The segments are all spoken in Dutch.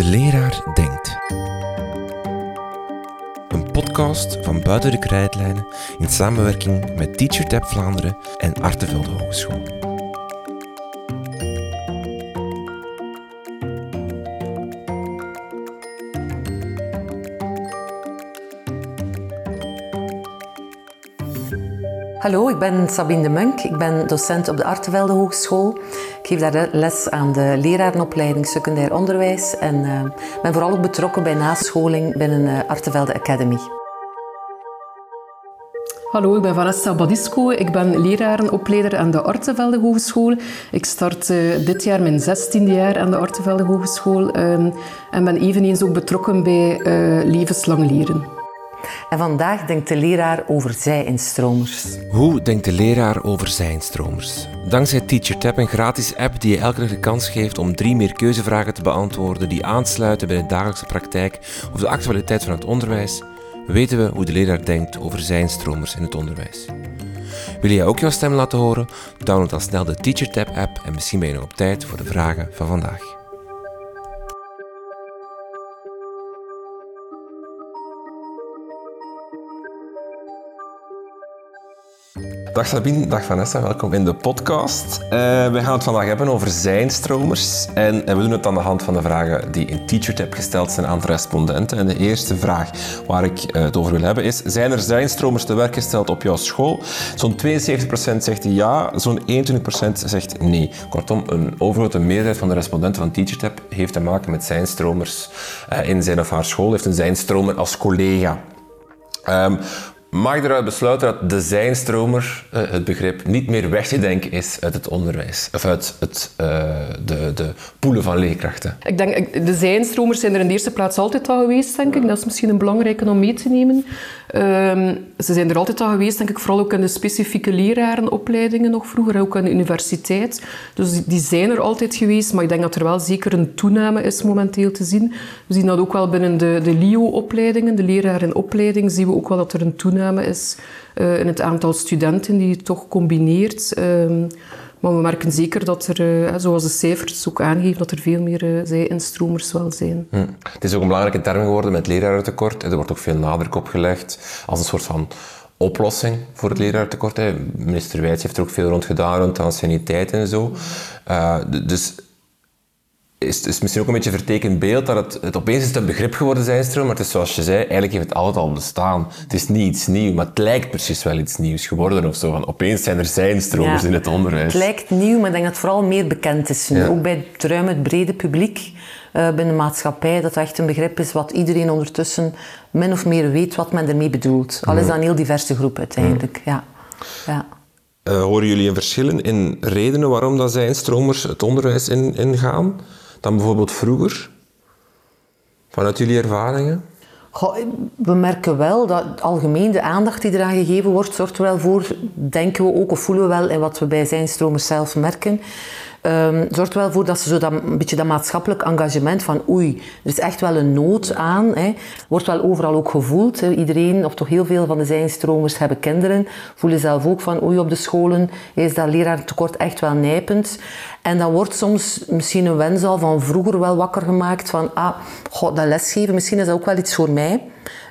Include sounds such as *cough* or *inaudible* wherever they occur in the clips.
De leraar denkt. Een podcast van Buiten de Krijtlijnen in samenwerking met TeacherTap Vlaanderen en Artevelde Hogeschool. Hallo, ik ben Sabine de Munk. Ik ben docent op de Artevelde Hogeschool. Geef daar les aan de lerarenopleiding secundair onderwijs en uh, ben vooral ook betrokken bij nascholing binnen uh, Artevelde Academy. Hallo, ik ben Vanessa Badisco. Ik ben lerarenopleider aan de Artevelde Hogeschool. Ik start uh, dit jaar mijn zestiende jaar aan de Artevelde Hogeschool um, en ben eveneens ook betrokken bij levenslang leren. En vandaag denkt de leraar over zij-instromers. Hoe denkt de leraar over zij-instromers? Dankzij TeacherTap, een gratis app die je elke dag de kans geeft om drie meer keuzevragen te beantwoorden die aansluiten bij de dagelijkse praktijk of de actualiteit van het onderwijs, weten we hoe de leraar denkt over zij-instromers in het onderwijs. Wil je ook jouw stem laten horen? Download dan snel de TeacherTap app en misschien ben je nog op tijd voor de vragen van vandaag. Dag Sabine, dag Vanessa, welkom in de podcast. Uh, we gaan het vandaag hebben over zijnstromers. En, en we doen het aan de hand van de vragen die in TeacherTap gesteld zijn aan de respondenten. En de eerste vraag waar ik uh, het over wil hebben is: zijn er zijnstromers te werk gesteld op jouw school? Zo'n 72% zegt ja, zo'n 21% zegt nee. Kortom, een overgrote meerderheid van de respondenten van TeacherTap heeft te maken met zijnstromers in zijn of haar school, heeft een zijnstromer als collega. Um, mag eruit besluiten dat de zijnstromer, eh, het begrip, niet meer weg te denken is uit het onderwijs. Of uit het, uh, de, de poelen van leerkrachten. Ik denk, de zijnstromers zijn er in de eerste plaats altijd al geweest, denk ik. Dat is misschien een belangrijke om mee te nemen. Um, ze zijn er altijd al geweest, denk ik, vooral ook in de specifieke lerarenopleidingen nog vroeger, ook aan de universiteit. Dus die, zijn er altijd geweest, maar ik denk dat er wel zeker een toename is momenteel te zien. We zien dat ook wel binnen de, de LIO-opleidingen, de lerarenopleiding, zien we ook wel dat er een toename is uh, in het aantal studenten die toch combineert. Um, maar we merken zeker dat er, eh, zoals de cijfers ook aangeven, dat er veel meer eh, zij-instromers wel zijn. Hm. Het is ook een belangrijke term geworden met lerarentekort. Er wordt ook veel nadruk op gelegd als een soort van oplossing voor het lerarentekort. Minister Wijts heeft er ook veel rond gedaan, rond anciëniteit en zo. Uh, dus is, het is misschien ook een beetje een vertekend beeld dat het, het opeens is een begrip geworden zijnstroom, maar het is zoals je zei, eigenlijk heeft het altijd al bestaan. Het is niet iets nieuws, maar het lijkt precies wel iets nieuws geworden of zo. Van, opeens zijn er zijnstromers in het onderwijs. Het lijkt nieuw, maar ik denk dat het vooral meer bekend is Ook bij het ruim, het brede publiek uh, binnen de maatschappij, dat het echt een begrip is wat iedereen ondertussen min of meer weet wat men ermee bedoelt. Al is dat een heel diverse groep uiteindelijk. Ja. ja. Uh, horen jullie een verschil in redenen waarom dat zijnstromers het onderwijs in, ingaan? Dan bijvoorbeeld vroeger? Vanuit jullie ervaringen? Goh, we merken wel dat algemeen de aandacht die eraan gegeven wordt, zorgt er wel voor, denken we ook of voelen we wel, en wat we bij zijn stromers zelf merken, um, zorgt er wel voor dat ze zo dat, een beetje dat maatschappelijk engagement van oei, er is echt wel een nood aan. Hè. Wordt wel overal ook gevoeld. Hè. Iedereen, of toch heel veel van de zijnstromers hebben kinderen, voelen zelf ook van oei, op de scholen is dat leraartekort echt wel nijpend. En dan wordt soms misschien een wens al van vroeger wel wakker gemaakt van ah, god, dat lesgeven, misschien is dat ook wel iets voor mij.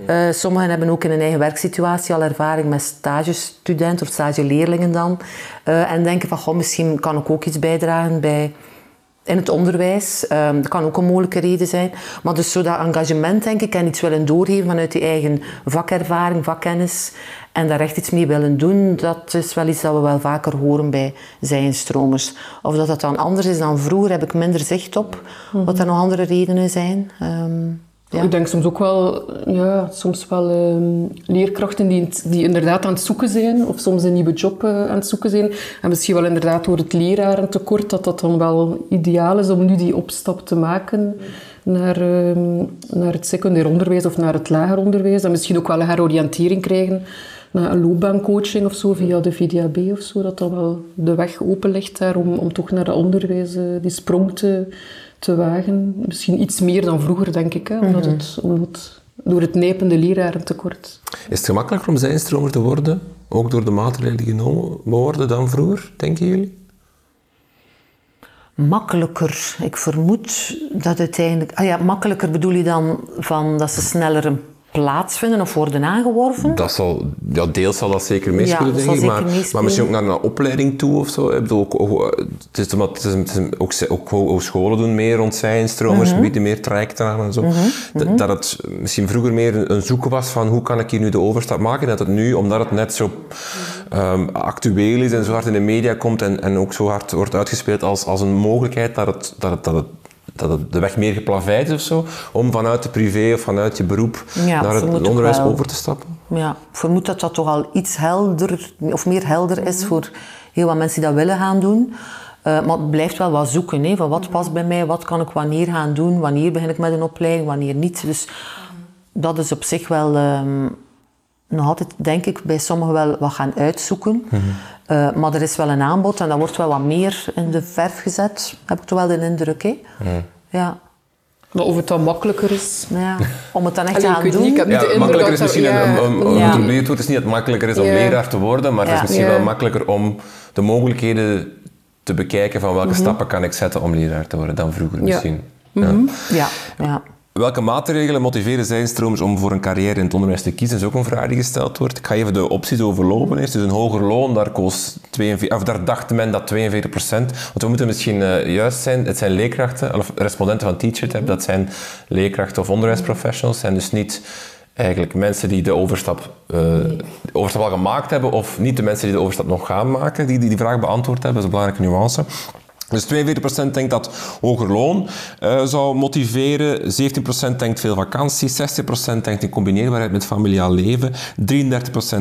Uh, sommigen hebben ook in een eigen werksituatie al ervaring met stagestudenten of stageleerlingen dan. Uh, en denken van, goh, misschien kan ik ook iets bijdragen bij, in het onderwijs. Um, dat kan ook een mogelijke reden zijn. Maar dus zo dat engagement, denk ik, en iets willen doorgeven vanuit die eigen vakervaring, vakkennis en daar echt iets mee willen doen, dat is wel iets dat we wel vaker horen bij zijnstromers. Of dat dat dan anders is dan vroeger, heb ik minder zicht op. Wat er nog andere redenen zijn. Um, Ik denk soms ook wel, ja, soms wel um, leerkrachten die, die inderdaad aan het zoeken zijn, of soms een nieuwe job uh, aan het zoeken zijn. En misschien wel inderdaad door het lerarentekort, dat dat dan wel ideaal is om nu die opstap te maken naar, um, naar het secundair onderwijs of naar het lager onderwijs. En misschien ook wel een heroriëntering krijgen naar een loopbaancoaching of zo via de VDAB of zo. Dat dan wel de weg open ligt daar om, om toch naar het onderwijs uh, die sprong te te wagen. Misschien iets meer dan vroeger, denk ik. Hè, omdat, mhm. het, omdat door het nijpende lerarentekort. Is het gemakkelijker om zijnstromer te worden, ook door de maatregelen die genomen worden dan vroeger, denken jullie? Makkelijker. Ik vermoed dat uiteindelijk... Ah ja, makkelijker bedoel je dan van dat ze sneller een plaatsvinden of worden aangeworven? Dat zal, ja, deels zal dat zeker meespelen, Ja, denk ik. Maar, maar misschien ook naar een opleiding toe of zo. Ik bedoel, ook, ook, het is omdat het is, het is ook, ook, ook scholen doen meer rond zijnstromers, Mhm. bieden meer trajecten aan en zo. Dat, dat het misschien vroeger meer een, een zoeken was van hoe kan ik hier nu de overstap maken. Dat het nu, omdat het net zo ehm, actueel is en zo hard in de media komt en, en ook zo hard wordt uitgespeeld als, als een mogelijkheid, dat het, dat het, dat het dat het de weg meer geplaveid is of zo, om vanuit de privé of vanuit je beroop Ja, naar het onderwijs over te stappen. Ja, ik vermoed dat dat toch al iets helder of meer helder is voor heel wat mensen die dat willen gaan doen. Eh, maar het blijft wel wat zoeken. Hè, van wat past bij mij, wat kan ik wanneer gaan doen, wanneer begin ik met een opleiding, wanneer niet. Dus dat is op zich wel ehm, nog altijd, denk ik, bij sommigen wel wat gaan uitzoeken. Eh, maar er is wel een aanbod en dat wordt wel wat meer in de verf gezet, heb ik toch wel de indruk. Hè? Ja. Maar of het dan makkelijker is... Nou ja, om het dan echt Allee, te doen. niet, ik heb niet Ja, de indruk makkelijker is dat misschien dat- een, een, een, Ja. een het woord is niet dat het makkelijker is om Ja. leraar te worden, maar het is misschien Ja. wel makkelijker om de mogelijkheden te bekijken van Mhm. welke stappen kan ik zetten om leraar te worden dan vroeger misschien. Ja. Ja, ja. Welke maatregelen motiveren zijnstromers om voor een carrière in het onderwijs te kiezen? is ook een vraag die gesteld wordt. Ik ga even de opties overlopen. Eerst dus een hoger loon, daar, koos 42, of daar dacht men dat 42 procent. Want we moeten misschien eh, juist zijn, het zijn leerkrachten, of respondenten van TeacherTap, dat zijn leerkrachten of onderwijsprofessionals, zijn dus niet eigenlijk mensen die de overstap, eh, overstap al gemaakt hebben, of niet de mensen die de overstap nog gaan maken, die die, die vraag beantwoord hebben. Dat is een belangrijke nuance. Dus 42% denkt dat hoger loon eh, zou motiveren, 17% denkt veel vakantie, 60% denkt in combineerbaarheid met familiaal leven, 33%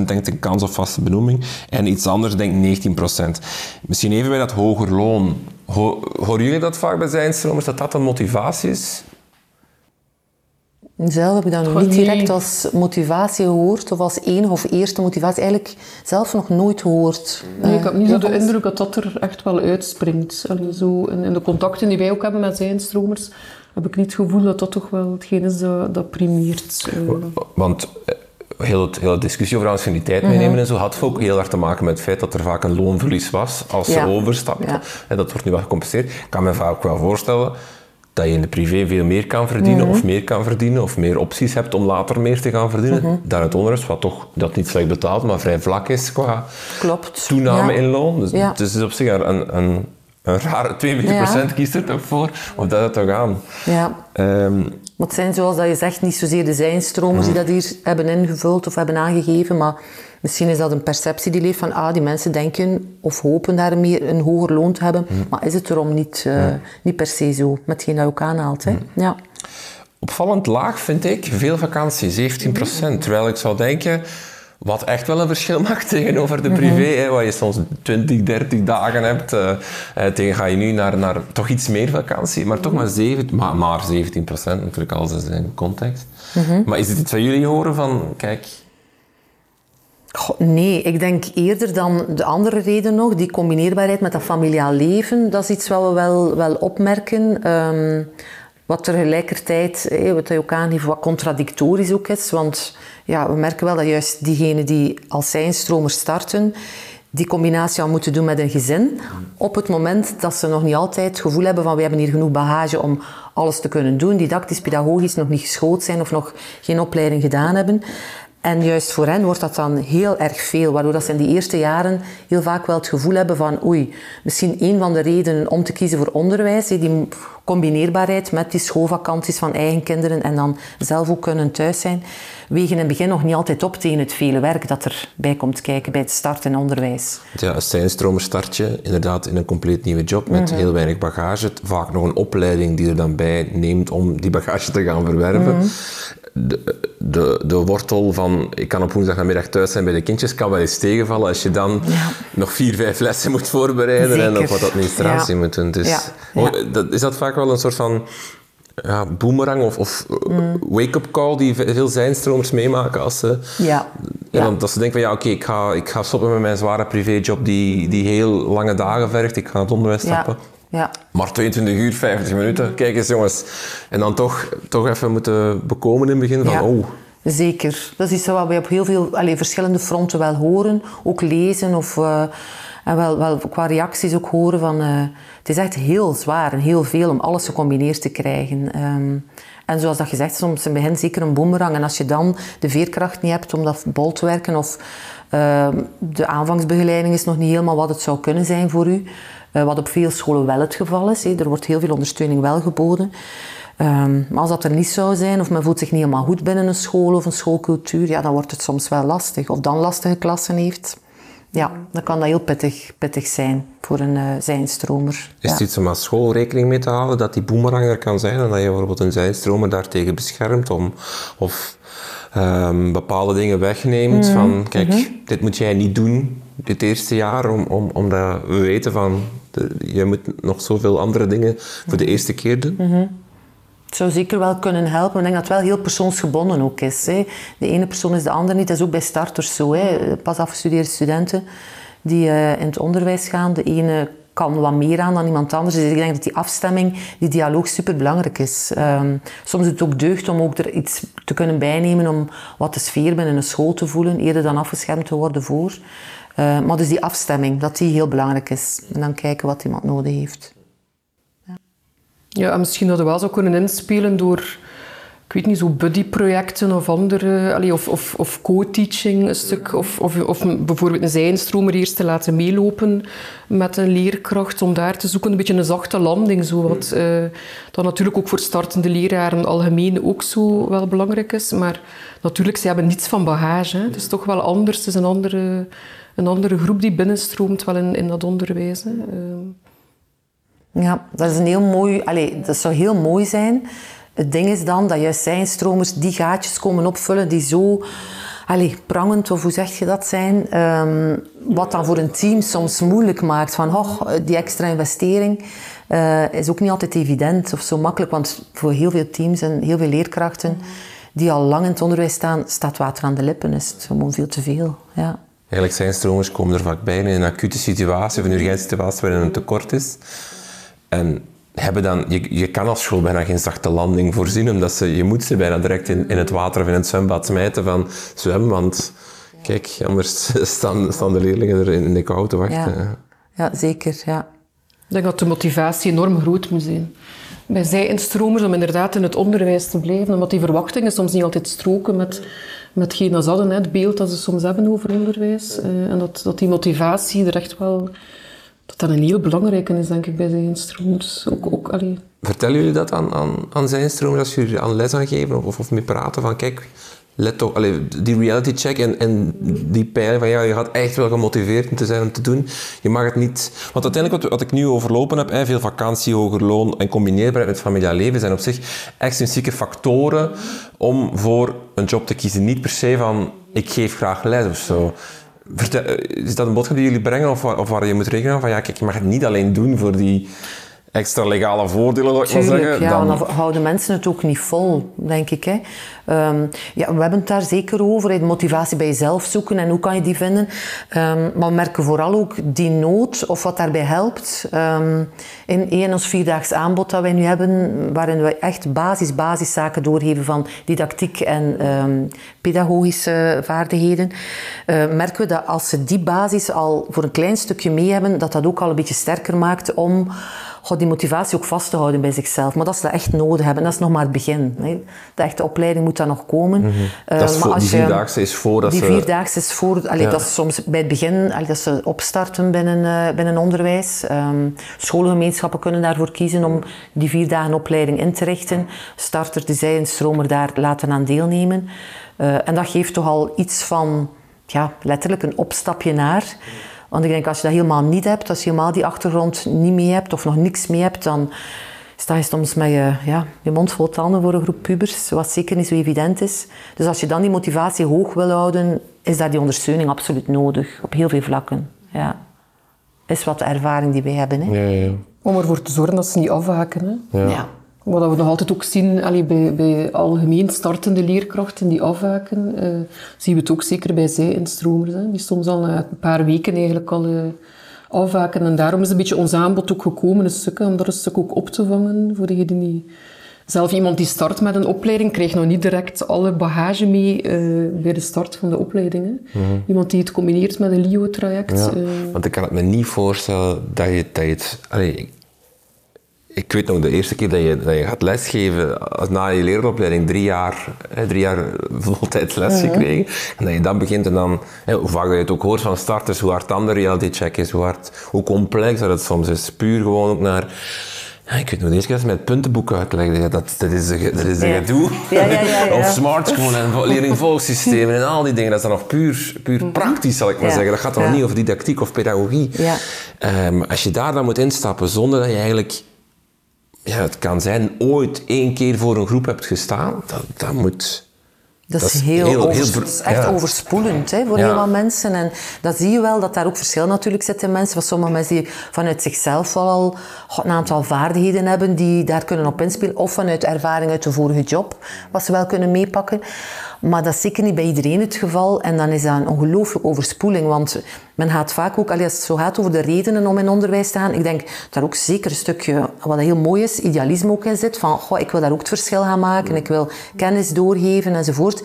denkt een kans op vaste benoeming en iets anders denkt 19%. Misschien even bij dat hoger loon. Ho horen jullie dat vaak bij zijnstromers, dat dat een motivatie is? Zelf heb ik dat nog Goh, niet nee. direct als motivatie gehoord of als enige of eerste motivatie. Eigenlijk zelf nog nooit gehoord. Nee, ik heb niet zo de Eh, indruk dat dat er echt wel uitspringt. Allee, zo in, in de contacten die wij ook hebben met zijnstromers, heb ik niet het gevoel dat dat toch wel hetgeen is dat, dat primeert. Eh, Want eh, heel het, hele discussie over anciëniteit Mhm. meenemen en zo had ook heel erg te maken met het feit dat er vaak een loonverlies was als ze Ja. overstapten. Ja. En dat wordt nu wel gecompenseerd. Ik kan me vaak ook wel voorstellen dat je in de privé veel meer kan verdienen Mhm. of meer kan verdienen of meer opties hebt om later meer te gaan verdienen Mhm. dan het onderwijs, wat toch dat niet slecht betaalt, maar vrij vlak is qua Klopt. toename Ja. in loon. Dus, Ja. dus het is op zich een, een, een rare 42% kiest er toch voor om dat te gaan. Ja. Ehm, Maar het zijn zoals dat je zegt niet zozeer de zijnstromers die dat hier hebben ingevuld of hebben aangegeven, maar misschien is dat een perceptie die leeft van ah, die mensen denken of hopen daar meer een hoger loon te hebben, maar is het erom niet, eh, niet per se zo, met hetgeen dat ook aanhaalt. Hè? Ja. Opvallend laag vind ik, veel vakantie, 17%. Terwijl ik zou denken, wat echt wel een verschil *laughs* maakt tegenover de privé, hè, waar je soms 20, 30 dagen hebt, eh, eh, tegen ga je nu naar, naar toch iets meer vakantie, maar toch maar, 7, maar, maar 17% natuurlijk, alles in context. Maar is het iets wat jullie horen van, kijk, Nee, ik denk eerder dan de andere reden nog, die combineerbaarheid met dat familiaal leven, dat is iets wat we wel, wel opmerken. Ehm, wat tegelijkertijd, eh, wat je ook aangeeft, wat contradictorisch ook is. Want ja, we merken wel dat juist diegenen die als zijnstromers starten, die combinatie al moeten doen met een gezin. Op het moment dat ze nog niet altijd het gevoel hebben van we hebben hier genoeg bagage om alles te kunnen doen, didactisch, pedagogisch nog niet geschoold zijn of nog geen opleiding gedaan hebben. En juist voor hen wordt dat dan heel erg veel, waardoor dat ze in die eerste jaren heel vaak wel het gevoel hebben van oei, misschien een van de redenen om te kiezen voor onderwijs, die combineerbaarheid met die schoolvakanties van eigen kinderen en dan zelf ook kunnen thuis zijn, wegen in het begin nog niet altijd op tegen het vele werk dat erbij komt kijken bij het starten in onderwijs. ja, een zijnstromer start je inderdaad in een compleet nieuwe job met heel weinig bagage. Vaak nog een opleiding die er dan bij neemt om die bagage te gaan verwerven. De, de, de wortel van ik kan op woensdagnamiddag thuis zijn bij de kindjes kan wel eens tegenvallen als je dan nog vier, vijf lessen moet voorbereiden en nog wat administratie Ja. moet doen. Dus, Ja, Oh, dat, is dat vaak wel een soort van ja, boomerang of, of wake-up call die ve- veel zijnstromers meemaken als ze Ja. want dat ze denken van ja, oké, ik, ga, ik ga stoppen met mijn zware privéjob die, die heel lange dagen vergt. Ik ga naar het onderwijs stappen. Ja. Maar 22 uur, 50 minuten. Kijk eens jongens. En dan toch, toch even moeten bekomen in het begin van Ja. oh. Zeker. Dat is iets wat we op heel veel allee, verschillende fronten wel horen. Ook lezen of... eh, En wel, wel qua reacties ook horen van... eh, het is echt heel zwaar en heel veel om alles gecombineerd te krijgen. Ehm, en zoals dat je zegt, soms in het begin zeker een boemerang. En als je dan de veerkracht niet hebt om dat bol te werken... of ehm, de aanvangsbegeleiding is nog niet helemaal wat het zou kunnen zijn voor u... eh, wat op veel scholen wel het geval is. Er wordt heel veel ondersteuning wel geboden. Ehm, maar als dat er niet zou zijn, of men voelt zich niet helemaal goed binnen een school of een schoolcultuur, ja, dan wordt het soms wel lastig. Of dan lastige klassen heeft, ja, dan kan dat heel pittig, pittig zijn voor een uh, zijnstromer. Is ja. het iets om als school rekening mee te houden dat die boemerang er kan zijn en dat je bijvoorbeeld een zijnstromer daartegen beschermt om, of ehm, bepaalde dingen wegneemt Mhm, van kijk, dit moet jij niet doen dit eerste jaar om, om, omdat we weten van de, je moet nog zoveel andere dingen voor de eerste keer doen. Het zou zeker wel kunnen helpen. Ik denk dat het wel heel persoonsgebonden ook is. Hè. De ene persoon is de ander niet. Dat is ook bij starters zo. Hè. Pas afgestudeerde studenten die uh, in het onderwijs gaan. De ene kan wat meer aan dan iemand anders. Dus ik denk dat die afstemming, die dialoog super belangrijk is. Um, soms doet het ook deugd om ook er iets te kunnen bijnemen om wat de sfeer binnen een school te voelen, eerder dan afgeschermd te worden voor. Uh, maar dus die afstemming, dat die heel belangrijk is. En dan kijken wat iemand nodig heeft. Ja, en misschien dat we wel zou kunnen inspelen door, ik weet niet, zo buddyprojecten of andere, allee, of, of, of co-teaching een stuk, of, of, of bijvoorbeeld een zijnstromer eerst te laten meelopen met een leerkracht, om daar te zoeken, een beetje een zachte landing, zo wat uh, dat natuurlijk ook voor startende leraren algemeen ook zo wel belangrijk is, maar natuurlijk, ze hebben niets van bagage, hè. het is toch wel anders, het is een andere, een andere groep die binnenstroomt wel in, in dat onderwijs. Hè. Uh, ja, dat is een heel mooi... Allez, dat zou heel mooi zijn. Het ding is dan dat juist zijnstromers die gaatjes komen opvullen die zo allez, prangend, of hoe zeg je dat, zijn. Um, wat dan voor een team soms moeilijk maakt. Van, oh, die extra investering uh, is ook niet altijd evident of zo makkelijk. Want voor heel veel teams en heel veel leerkrachten die al lang in het onderwijs staan, staat water aan de lippen. Is het gewoon veel te veel, ja. Eigenlijk zijn stromers komen er vaak bij in een acute situatie of een urgentiesituatie waarin een tekort is. En hebben dan, je, je kan als school bijna geen zachte landing voorzien, omdat ze, je moet ze bijna direct in, in het water of in het zwembad smijten van zwem, want kijk, anders *laughs* staan, staan de leerlingen er in de kou te wachten. Ja, ja zeker, ja. Ik denk dat de motivatie enorm groot moet zijn. Bij zij-instromers om inderdaad in het onderwijs te blijven, omdat die verwachtingen soms niet altijd stroken met, met dat ze hadden, het beeld dat ze soms hebben over onderwijs. Uh, en dat, dat die motivatie er echt wel dat dat een heel belangrijke is, denk ik, bij zijnstromers. Ook, ook, allee. Vertellen jullie dat aan, aan, aan zijnstromers als jullie aan les aan geven of, of mee praten? Van kijk, let toch, die reality check en, en die pijlen van ja, je gaat echt wel gemotiveerd te zijn om te doen. Je mag het niet... Want uiteindelijk wat, wat ik nu overlopen heb, hè, veel vakantie, hoger loon en combineerbaarheid met familiaal leven zijn op zich extrinsieke factoren om voor een job te kiezen. Niet per se van ik geef graag les of zo. Vertel, is dat een boodschap die jullie brengen of, of waar je moet rekenen? Van ja, kijk, je mag het niet alleen doen voor die extra legale voordelen, zou ik maar zeggen. Ja, dan... dan houden mensen het ook niet vol, denk ik. Hè. Um, ja, we hebben het daar zeker over, de motivatie bij jezelf zoeken en hoe kan je die vinden. Um, maar we merken vooral ook die nood of wat daarbij helpt. Um, in één ons vierdaags aanbod dat wij nu hebben, waarin we echt basis, basiszaken doorgeven van didactiek en pedagogische vaardigheden, uh, merken we dat als ze die basis al voor een klein stukje mee hebben, dat dat ook al een beetje sterker maakt om God, die motivatie ook vast te houden bij zichzelf. Maar dat ze dat echt nodig hebben, dat is nog maar het begin. Hè. De echte opleiding moet dan nog komen. Mm -hmm. uh, dat is voor, die vierdaagse is voor dat die ze... vierdaagse is voor... Allee, ja. Dat is soms bij het begin, allee, dat ze opstarten binnen, uh, binnen onderwijs. Um, schoolgemeenschappen kunnen daarvoor kiezen om die vier dagen opleiding in te richten. Starters die zij en stromer daar laten aan deelnemen. Uh, en dat geeft toch al iets van, ja, letterlijk een opstapje naar... Want ik denk, als je dat helemaal niet hebt, als je helemaal die achtergrond niet mee hebt of nog niks mee hebt, dan sta je soms met je, ja, je mond vol tanden voor een groep pubers, wat zeker niet zo evident is. Dus als je dan die motivatie hoog wil houden, is daar die ondersteuning absoluut nodig, op heel veel vlakken. Ja. Is wat de ervaring die wij hebben. Hè. Ja, ja. Om ervoor te zorgen dat ze niet afhaken. Hè. Ja. Wat we nog altijd ook zien allee, bij, bij algemeen startende leerkrachten die afhaken, uh, zien we het ook zeker bij zij-instromers. Die soms al na een paar weken eigenlijk al uh, afhaken. En daarom is een beetje ons aanbod ook gekomen, een stuk, om dat een stuk ook op te vangen voor degenen die Zelf iemand die start met een opleiding krijgt nog niet direct alle bagage mee uh, bij de start van de opleiding. Hè. Mhm. Iemand die het combineert met een LIO-traject. Ja, want ik kan het me niet voorstellen dat je, dat je het... Allee, ik weet nog de eerste keer dat je, dat je gaat lesgeven, na je leeropleiding drie jaar, drie jaar voltijds les gekregen, en dat je dan begint en dan, hoe vaak je het ook hoort van starters, hoe hard dan de reality check is, hoe, hard, hoe complex dat het soms is, puur gewoon ook naar ja, ik weet nog de eerste keer met puntenboeken uitleggen. Dat, dat is een, dat is ja. gedoe. Ja, of smart school en leerlingvolgsystemen en al die dingen. Dat is dan nog puur, puur mhm. praktisch, zal ik maar zeggen. Dat gaat dan niet over didactiek of pedagogie. Um, als je daar dan moet instappen zonder dat je eigenlijk... Ja, het kan zijn, ooit één keer voor een groep hebt gestaan. Dat, dat moet dat, is, heel, heel, echt overspoelend hè, voor heel wat mensen. En dat zie je wel, dat daar ook verschil natuurlijk zit in mensen. Van sommige mensen die vanuit zichzelf wel al een aantal vaardigheden hebben die daar kunnen op inspelen. Of vanuit ervaring uit de vorige job, wat ze wel kunnen meepakken. Maar dat is zeker niet bij iedereen het geval. En dan is dat een ongelooflijke overspoeling. Want men gaat vaak ook, als het zo gaat over de redenen om in onderwijs te gaan, ik denk daar ook zeker een stukje, wat heel mooi is, idealisme ook in zit. Van, goh, ik wil daar ook het verschil gaan maken. Ik wil kennis doorgeven enzovoort.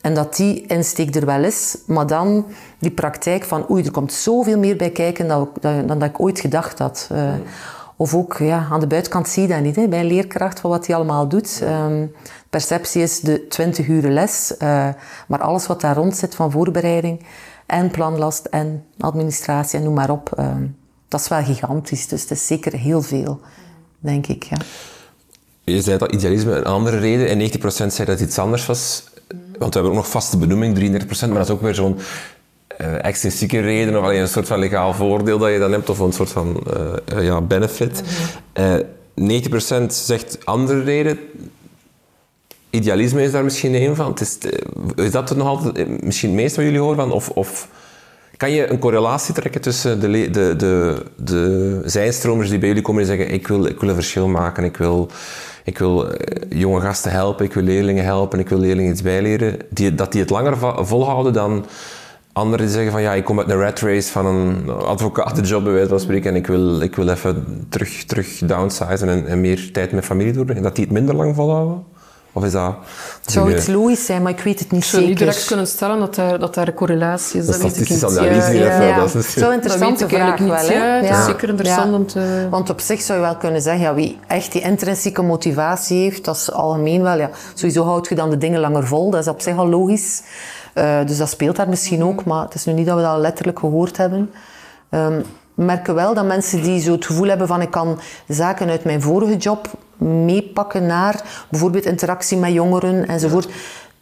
En dat die insteek er wel is. Maar dan die praktijk van, oei, er komt zoveel meer bij kijken dan, dan, dat ik ooit gedacht had. Uh, of ook ja, aan de buitenkant zie je dat niet, hè, bij een leerkracht, van wat hij allemaal doet. Um, perceptie is de 20 uur les, uh, maar alles wat daar rond zit van voorbereiding en planlast en administratie en noem maar op, um, dat is wel gigantisch. Dus het is zeker heel veel, denk ik. Ja. Je zei dat idealisme een andere reden en 90% zei dat het iets anders was. Want we hebben ook nog vaste benoeming, 33%, maar dat is ook weer zo'n uh, extrinsieke reden of alleen een soort van legaal voordeel dat je dan hebt of een soort van uh, ja, benefit. Mm 90% zegt andere reden. Idealisme is daar misschien een van. is, is dat er nog altijd misschien het meest wat jullie horen van? Of, of kan je een correlatie trekken tussen de, de, de, de zijnstromers die bij jullie komen en zeggen ik wil, ik wil een verschil maken, ik wil, ik wil jonge gasten helpen, ik wil leerlingen helpen, ik wil leerlingen iets bijleren, die, dat die het langer volhouden dan Anderen zeggen van ja, ik kom uit een rat race van een advocatenjob bij wijze van spreken en ik wil, ik wil even terug, terug downsizen en, en meer tijd met familie doorbrengen. Dat die het minder lang volhouden? Of is dat... Het zou iets logisch zijn, maar ik weet het niet zeker. Ik zou niet direct kunnen stellen dat daar, dat daar een correlatie is. Dat, dat statistische analyse ja, ja, ja. Dat is zo interessante vraag wel. Hè? Ja, het is zeker interessant ja. te... Want op zich zou je wel kunnen zeggen, ja, wie echt die intrinsieke motivatie heeft, dat is algemeen wel. Ja. Sowieso houd je dan de dingen langer vol, dat is op zich al logisch. Uh, dus dat speelt daar misschien ook, maar het is nu niet dat we dat letterlijk gehoord hebben. Um, merken wel dat mensen die zo het gevoel hebben van ik kan zaken uit mijn vorige job meepakken naar bijvoorbeeld interactie met jongeren enzovoort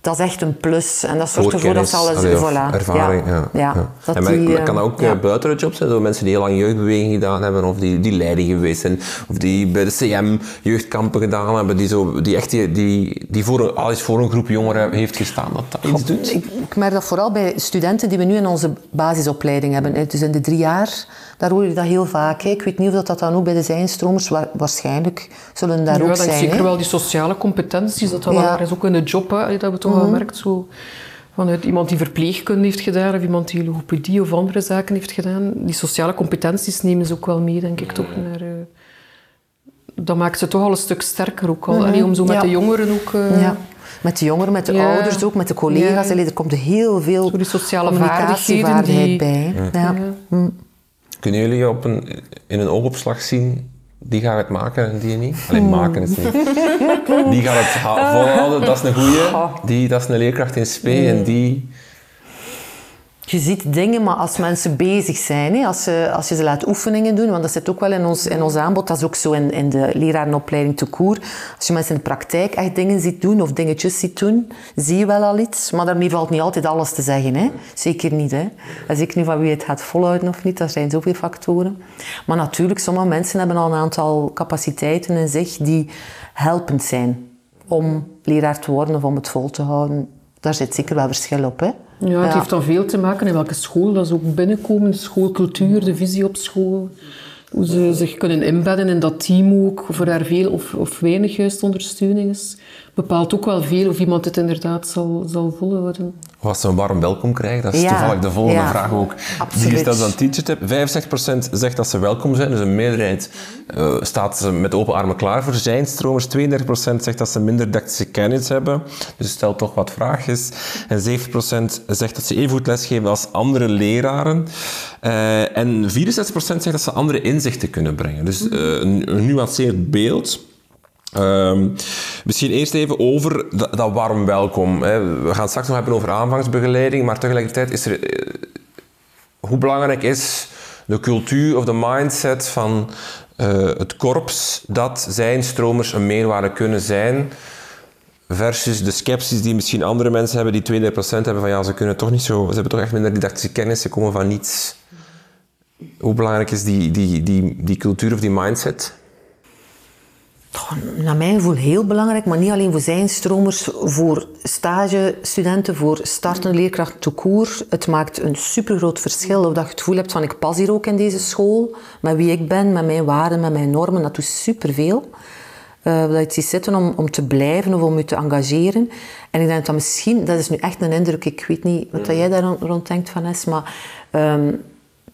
dat is echt een plus. En dat zorgt ervoor dat ze alles... Allee, voilà. Ervaring, ja. ja. ja. en die, kan ook ja. Eh, buiten de job zijn. Zo mensen die heel lang jeugdbeweging gedaan hebben, of die, die leiding geweest zijn, of die bij de CM jeugdkampen gedaan hebben, die, zo, die echt die, die, die voor, al eens voor een groep jongeren heeft gestaan, dat dat iets doet. Ik, ik merk dat vooral bij studenten die we nu in onze basisopleiding hebben. Dus in de drie jaar daar hoor je dat heel vaak. Hè. Ik weet niet of dat dan ook bij de zijnstromers, waarschijnlijk zullen daar ook zijn. Ja, zeker wel die sociale competenties, dat dat ja. is ook in de job, hè, dat we toch wel mhm. merkt. Zo, vanuit iemand die verpleegkunde heeft gedaan of iemand die logopedie of andere zaken heeft gedaan. Die sociale competenties nemen ze ook wel mee, denk ik, toch. Naar, uh, dat maakt ze toch al een stuk sterker ook al. Mm om zo met de jongeren ook... Uh, ja. Met de jongeren, met de ouders ook, met de collega's. Er komt heel veel zo die sociale vaardigheden bij. Ja. Mm. Kunnen jullie op een, in een oogopslag zien die gaat het maken en die niet? Alleen maken is niet. Die gaat het *laughs* volhouden, dat is een goeie. Die, dat is een leerkracht in SP en die je ziet dingen, maar als mensen bezig zijn, hè, als, ze, als je ze laat oefeningen doen, want dat zit ook wel in ons, in ons aanbod, dat is ook zo in, in de lerarenopleiding te koer. Als je mensen in de praktijk echt dingen ziet doen of dingetjes ziet doen, zie je wel al iets. Maar daarmee valt niet altijd alles te zeggen. Hè. Zeker niet. Hè. En zeker niet van wie het gaat volhouden of niet. Er zijn zoveel factoren. Maar natuurlijk, sommige mensen hebben al een aantal capaciteiten in zich die helpend zijn om leraar te worden of om het vol te houden. Daar zit zeker wel verschil op. Hè. Ja, het heeft dan veel te maken in welke school dat ze ook binnenkomen. De schoolcultuur, de visie op school. Hoe ze zich kunnen inbedden in dat team ook. Of er daar veel of, of weinig juist ondersteuning is. Bepaalt ook wel veel of iemand het inderdaad zal, zal volhouden. Of ze een warm welkom krijgen. Dat is Ja, toevallig de volgende ja. vraag ook. Die Absoluut. gesteld is aan TeacherTip. 65% zegt dat ze welkom zijn. Dus een meerderheid eh, staat ze met open armen klaar voor zijnstromers. 32% zegt dat ze minder didactische kennis hebben. Dus stelt toch wat vraagjes. En 7% zegt dat ze even goed lesgeven als andere leraren. Eh, en 64% zegt dat ze andere inzichten kunnen brengen. Dus eh, een, een nuanceerd beeld. Ehm, misschien eerst even over dat, warm welkom. Hè. We gaan straks nog hebben over aanvangsbegeleiding, maar tegelijkertijd is er... eh, hoe belangrijk is de cultuur of de mindset van eh, het korps dat zijn stromers een meerwaarde kunnen zijn versus de sceptisch die misschien andere mensen hebben die 32% hebben van ja, ze kunnen toch niet zo... Ze hebben toch echt minder didactische kennis, ze komen van niets. Hoe belangrijk is die, die, die, die cultuur of die mindset? Naar mijn gevoel heel belangrijk, maar niet alleen voor zijn stromers, voor stagestudenten, voor startende leerkrachten tout court. Het maakt een supergroot verschil of dat je het gevoel hebt van ik pas hier ook in deze school, met wie ik ben, met mijn waarden, met mijn normen. Dat doet superveel. Eh dat je het ziet zitten om, om te blijven of om je te engageren. En ik denk dat misschien, dat is nu echt een indruk, ik weet niet wat dat jij daar rond, rond denkt, Vanessa, maar ehm,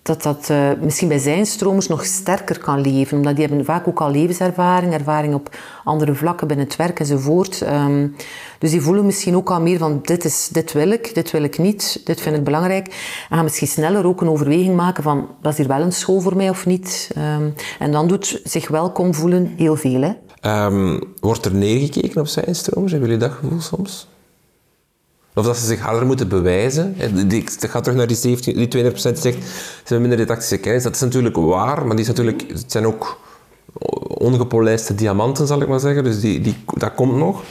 dat dat eh, misschien bij zijn stromers nog sterker kan leven. Omdat die hebben vaak ook al levenservaring, ervaring op andere vlakken binnen het werk enzovoort. Ehm, dus die voelen misschien ook al meer van dit, is, dit wil ik, dit wil ik niet, dit vind ik belangrijk. En gaan misschien sneller ook een overweging maken van is hier wel een school voor mij of niet. Ehm, en dan doet zich welkom voelen heel veel. Hè? Ehm, wordt er neergekeken op zijn stromers? Hebben jullie dat gevoel soms? Of dat ze zich harder moeten bewijzen? Ik ga terug naar die, 17, die 20% die zegt ze hebben minder didactische kennis. Dat is natuurlijk waar, maar die is natuurlijk, het zijn ook ongepolijste diamanten, zal ik maar zeggen. Dus die, die, dat komt nog.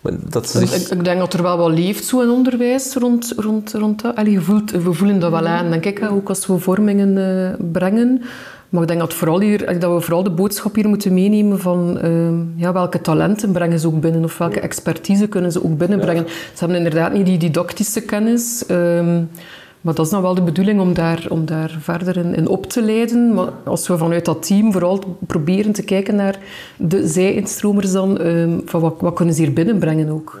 Maar dat Ik, zich... ik denk dat er wel wat leeft zo in onderwijs rond, rond, rond dat. Allee, je voelt, we voelen dat wel aan, denk ik, ook als we vormingen eh, brengen. Maar ik denk dat, vooral hier, dat we vooral de boodschap hier moeten meenemen van ehm, ja, welke talenten brengen ze ook binnen of welke expertise kunnen ze ook binnenbrengen. Ze hebben inderdaad niet die didactische kennis. ehm, maar dat is dan wel de bedoeling om daar, om daar verder in, in op te leiden. Maar als we vanuit dat team vooral proberen te kijken naar de zij-instromers dan, ehm, van wat, wat kunnen ze hier binnenbrengen ook.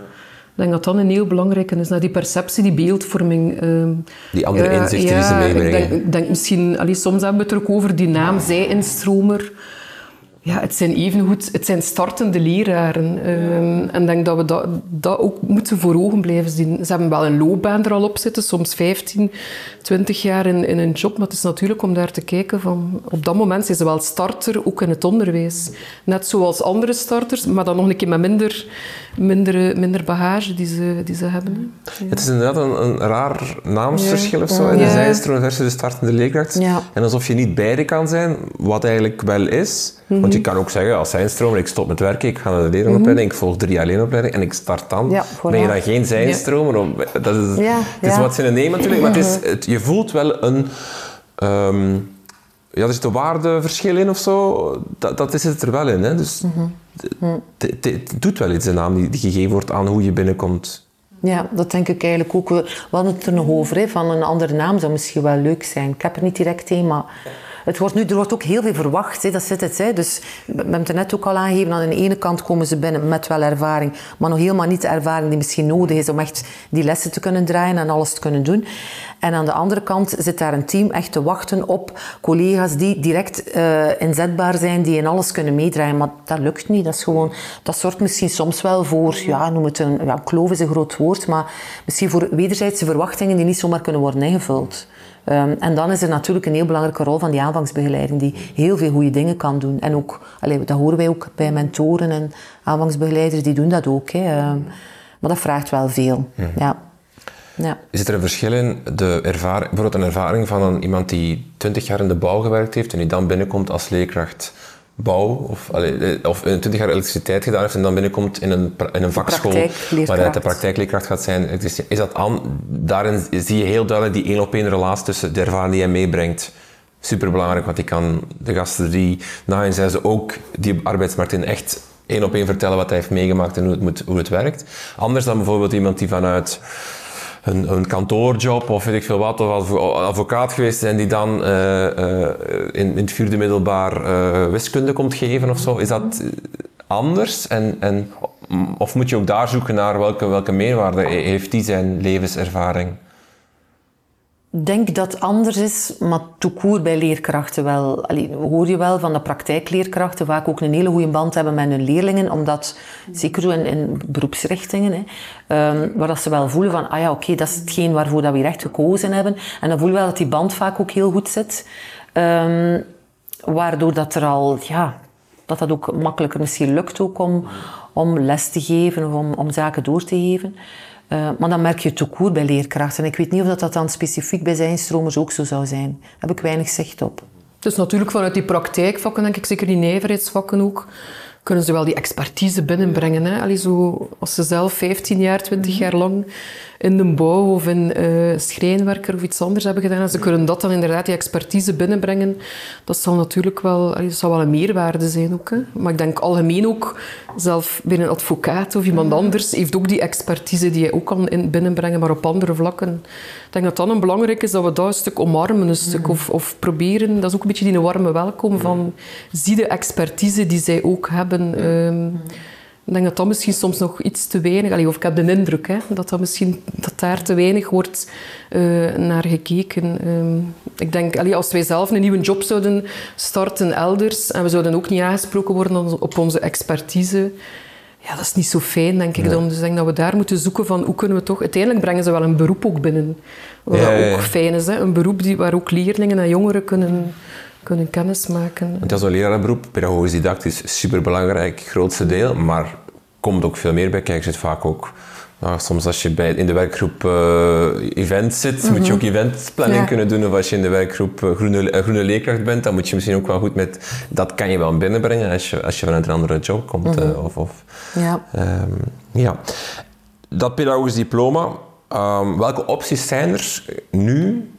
Ik denk dat dat een heel belangrijke is, naar die perceptie, die beeldvorming. ehm, Die andere ja, inzichten die ze meebrengen. Ik denk, ik denk misschien, allee, soms hebben we het er ook over die naam zij-instromer. Ja, het zijn evengoed, het zijn startende leraren. Ehm, en ik denk dat we dat, dat ook moeten voor ogen blijven zien. Ze hebben wel een loopbaan er al op zitten, soms 15, 20 jaar in, in een job. Maar het is natuurlijk om daar te kijken van... Op dat moment zijn ze wel starter, ook in het onderwijs. Net zoals andere starters, maar dan nog een keer met minder, minder, minder bagage die ze, die ze hebben. Het is inderdaad een, een raar naamsverschil of zo in Ja. de zijstroom versus de startende leerkracht. Ja. En alsof je niet beide kan zijn, wat eigenlijk wel is. Want Mhm. je kan ook zeggen, als zijnstromer, ik stop met werken, ik ga naar de leerlingopleiding, ik volg drie jaar leerlingopleiding en ik start dan. Mhm. Ja, ben je dan geen zijnstromer? Dat is, Ja, het is ja. wat ze nemen natuurlijk, maar het is, het, je voelt wel een... ehm, ja, er zit een waardeverschil in of zo. Dat, dat is het er wel in. Hè? Dus Mhm. het- doet wel iets, de naam die, die gegeven wordt aan hoe je binnenkomt. Ja, dat denk ik eigenlijk ook. We hadden het er nog over, hè, van een andere naam zou misschien wel leuk zijn. Ik heb er niet direct een, maar het wordt nu, er wordt ook heel veel verwacht. Hè, dat zit het. Hè. Dus we hebben het er net ook al aangegeven. Aan de ene kant komen ze binnen met wel ervaring, maar nog helemaal niet de ervaring die misschien nodig is om echt die lessen te kunnen draaien en alles te kunnen doen. En aan de andere kant zit daar een team echt te wachten op collega's die direct eh, inzetbaar zijn, die in alles kunnen meedraaien. Maar dat lukt niet. Dat, is gewoon, dat zorgt misschien soms wel voor, ja, noem het een, ja, kloof is een groot woord, maar misschien voor wederzijdse verwachtingen die niet zomaar kunnen worden ingevuld. Ehm, en dan is er natuurlijk een heel belangrijke rol van die aanvangsbegeleiding, die heel veel goede dingen kan doen. En ook, allee, dat horen wij ook bij mentoren en aanvangsbegeleiders, die doen dat ook. Hè. Ehm, maar dat vraagt wel veel. Ja. Ja. Zit er een verschil in de ervaring, bijvoorbeeld een ervaring van een, iemand die 20 jaar in de bouw gewerkt heeft en die dan binnenkomt als leerkracht bouw of, allee, eh, of 20 jaar elektriciteit gedaan heeft en dan binnenkomt in een, in een vakschool praktijkleerkracht. waaruit de praktijkleerkracht gaat zijn. Is, dat aan, daarin zie je heel duidelijk die één op één relatie tussen de ervaring die hij meebrengt. Superbelangrijk, want die kan de gasten die na hen zijn ze ook die arbeidsmarkt in echt één op één vertellen wat hij heeft meegemaakt en hoe het, moet, hoe het werkt. Anders dan bijvoorbeeld iemand die vanuit een, een kantoorjob of weet ik veel wat, of advo- advocaat geweest zijn die dan eh, eh, in, in het vierde middelbaar eh, wiskunde komt geven of zo. Is dat anders? En, en of moet je ook daar zoeken naar welke, welke meerwaarde heeft die zijn levenservaring? Denk dat anders is, maar toekoer bij leerkrachten wel. Allee, hoor je wel van de praktijkleerkrachten vaak ook een hele goede band hebben met hun leerlingen, omdat, zeker in, in beroepsrichtingen, hè, um, waar dat ze wel voelen van, ah ja, oké, dat is hetgeen waarvoor dat we echt gekozen hebben. En dan voel je wel dat die band vaak ook heel goed zit. Um, waardoor dat er al, ja, dat dat ook makkelijker misschien lukt ook om, om les te geven of om, om zaken door te geven. Uh, maar dan merk je ook bij leerkrachten. En ik weet niet of dat, dat dan specifiek bij zijn stromers ook zo zou zijn. Daar heb ik weinig zicht op. Dus natuurlijk vanuit die praktijkvakken, denk ik, zeker die nijverheidsvakken ook, kunnen ze wel die expertise binnenbrengen. Hè? Allee, zo, als ze zelf 15 jaar, 20 jaar lang in de bouw of in uh, schrijnwerker of iets anders hebben gedaan en ze kunnen dat dan inderdaad, die expertise binnenbrengen, dat zal natuurlijk wel, allee, dat zal wel een meerwaarde zijn ook. Hè? Maar ik denk algemeen ook, zelf binnen een advocaat of iemand anders, heeft ook die expertise die je ook kan in, binnenbrengen, maar op andere vlakken. Ik denk dat dan een belangrijk is dat we dat een stuk omarmen, een stuk, of, of proberen, dat is ook een beetje die warme welkom van, zie de expertise die zij ook hebben. Um, ik denk dat dat misschien soms nog iets te weinig... of ik heb de indruk hè, dat, dat, misschien, dat daar te weinig wordt uh, naar gekeken. Uh, ik denk, allee, als wij zelf een nieuwe job zouden starten elders en we zouden ook niet aangesproken worden op onze expertise... Ja, dat is niet zo fijn, denk ik nee. dan. Dus ik denk dat we daar moeten zoeken van hoe kunnen we toch... Uiteindelijk brengen ze wel een beroep ook binnen. Wat ja, ja, ook fijn is. Hè? Een beroep die, waar ook leerlingen en jongeren kunnen kunnen kennismaken. Want dat is een lerarenberoep, pedagogisch didactisch, superbelangrijk, grootste deel, maar komt ook veel meer bij kijken. zit vaak ook nou, soms als je bij, in de werkgroep uh, events zit, moet je ook mhm. eventplanning kunnen doen. Of als je in de werkgroep uh, groene, uh, groene leerkracht bent, dan moet je misschien ook wel goed met... Dat kan je wel binnenbrengen als je, als je vanuit een andere job komt. Mm of, of, ja. Um, ja. Dat pedagogisch diploma, um, welke opties zijn er nu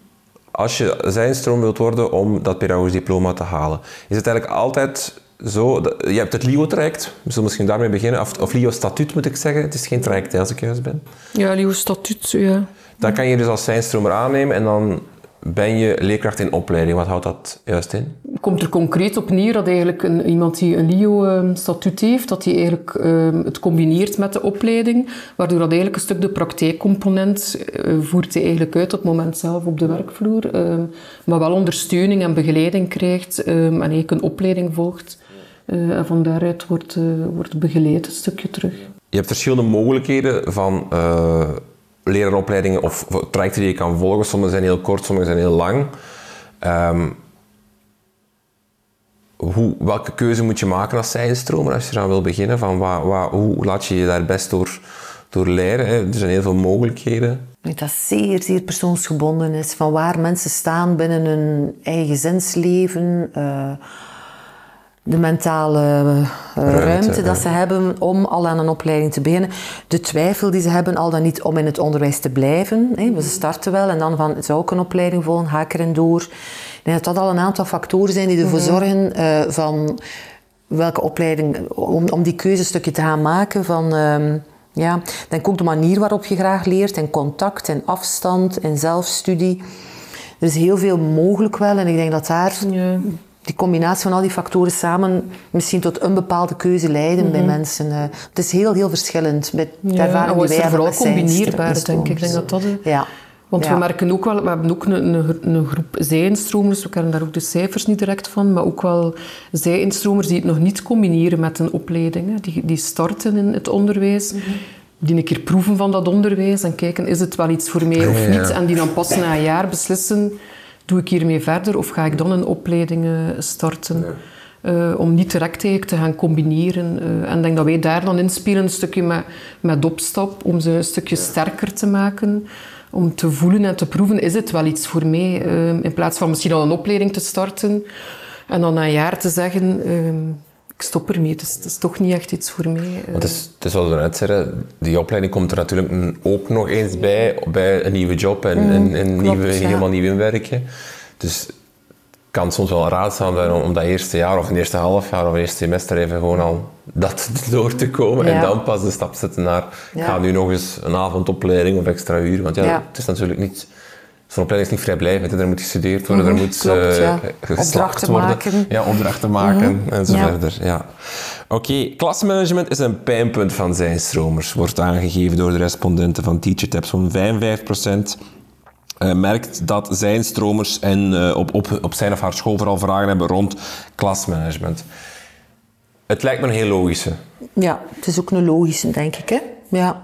als je zijnstroom wilt worden om dat pedagogisch diploma te halen? Is het eigenlijk altijd zo, je hebt het LIO-traject, we zullen misschien daarmee beginnen. Of, of LIO-statuut moet ik zeggen, het is geen traject als ik juist ben. Ja, LIO-statuut, ja. Dan kan je dus als zijnstromer aannemen en dan ben je leerkracht in opleiding. Wat houdt dat juist in? Komt er concreet op neer dat eigenlijk een, iemand die een LIO-statuut heeft, dat hij eigenlijk uh, het combineert met de opleiding, waardoor dat eigenlijk een stuk de praktijkcomponent uh, voert hij eigenlijk uit op het moment zelf op de werkvloer, uh, maar wel ondersteuning en begeleiding krijgt en eigenlijk een opleiding volgt. Uh, en van daaruit wordt, uh, wordt begeleid een stukje terug. Je hebt verschillende mogelijkheden van lerarenopleidingen of trajecten die je kan volgen. Sommige zijn heel kort, sommige zijn heel lang. Um, hoe, welke keuze moet je maken als zijnstromer als je eraan wil beginnen? Van waar, hoe laat je je daar best door, door leren? Er zijn heel veel mogelijkheden. Dat zeer, zeer persoonsgebonden is. Van waar mensen staan binnen hun eigen zinsleven de mentale uh, ruimte, dat ze hebben om al aan een opleiding te beginnen. De twijfel die ze hebben al dan niet om in het onderwijs te blijven. Hè. We starten wel en dan van, zou ik een opleiding volgen, ga ik erin door. Ik denk dat dat al een aantal factoren zijn die ervoor mhm. zorgen uh, van welke opleiding, om, om die keuzestukje te gaan maken van... Uh, ja, denk ook de manier waarop je graag leert, en contact, en afstand, en zelfstudie. Er is heel veel mogelijk wel en ik denk dat daar ja die combinatie van al die factoren samen misschien tot een bepaalde keuze leiden bij mhm. mensen. Eh, het is heel, heel verschillend. Met de ja, ervaring die wij hebben vooral combineerbaar, denk ik. ik denk dat dat ja. Want we merken ook wel, we hebben ook een, een, een groep zij-instromers, we kennen daar ook de cijfers niet direct van, maar ook wel zij-instromers die het nog niet combineren met een opleiding. Die, die starten in het onderwijs, mhm. die een keer proeven van dat onderwijs en kijken, is het wel iets voor mij of niet? En die dan pas na een jaar beslissen, doe ik hiermee verder of ga ik dan een opleiding starten? Uh, om niet direct te gaan combineren. Uh, en ik denk dat wij daar dan inspelen, een stukje met, met opstap, om ze een stukje sterker te maken. Om te voelen en te proeven, is het wel iets voor mij? Uh, in plaats van misschien al een opleiding te starten en dan na een jaar te zeggen ik stop ermee. Het is, het is toch niet echt iets voor mij. Het is, het is zoals we net zeggen, die opleiding komt er natuurlijk ook nog eens bij, bij een nieuwe job en, mm, een nieuwe, helemaal nieuw inwerken. Dus het kan soms wel raadzaam zijn om, om dat eerste jaar of een eerste half jaar of een eerste semester even gewoon al dat *laughs* door te komen en dan pas de stap zetten naar ga nu nog eens een avondopleiding of extra uur. Want ja, het is natuurlijk niet Zo'n opleiding is niet vrijblijvend. Er moet gestudeerd worden, er moet klopt, eh, ja. Opdrachten worden. maken. Ja, opdrachten maken en zo Ja. verder. Ja. Oké, klasmanagement is een pijnpunt van zijnstromers. Wordt aangegeven door de respondenten van TeacherTaps. Zo'n 55% eh, merkt dat zijnstromers en eh, op, op, op zijn of haar school vooral vragen hebben rond klasmanagement. Het lijkt me een heel logische. Ja, het is ook een logische, denk ik. Hè? Ja.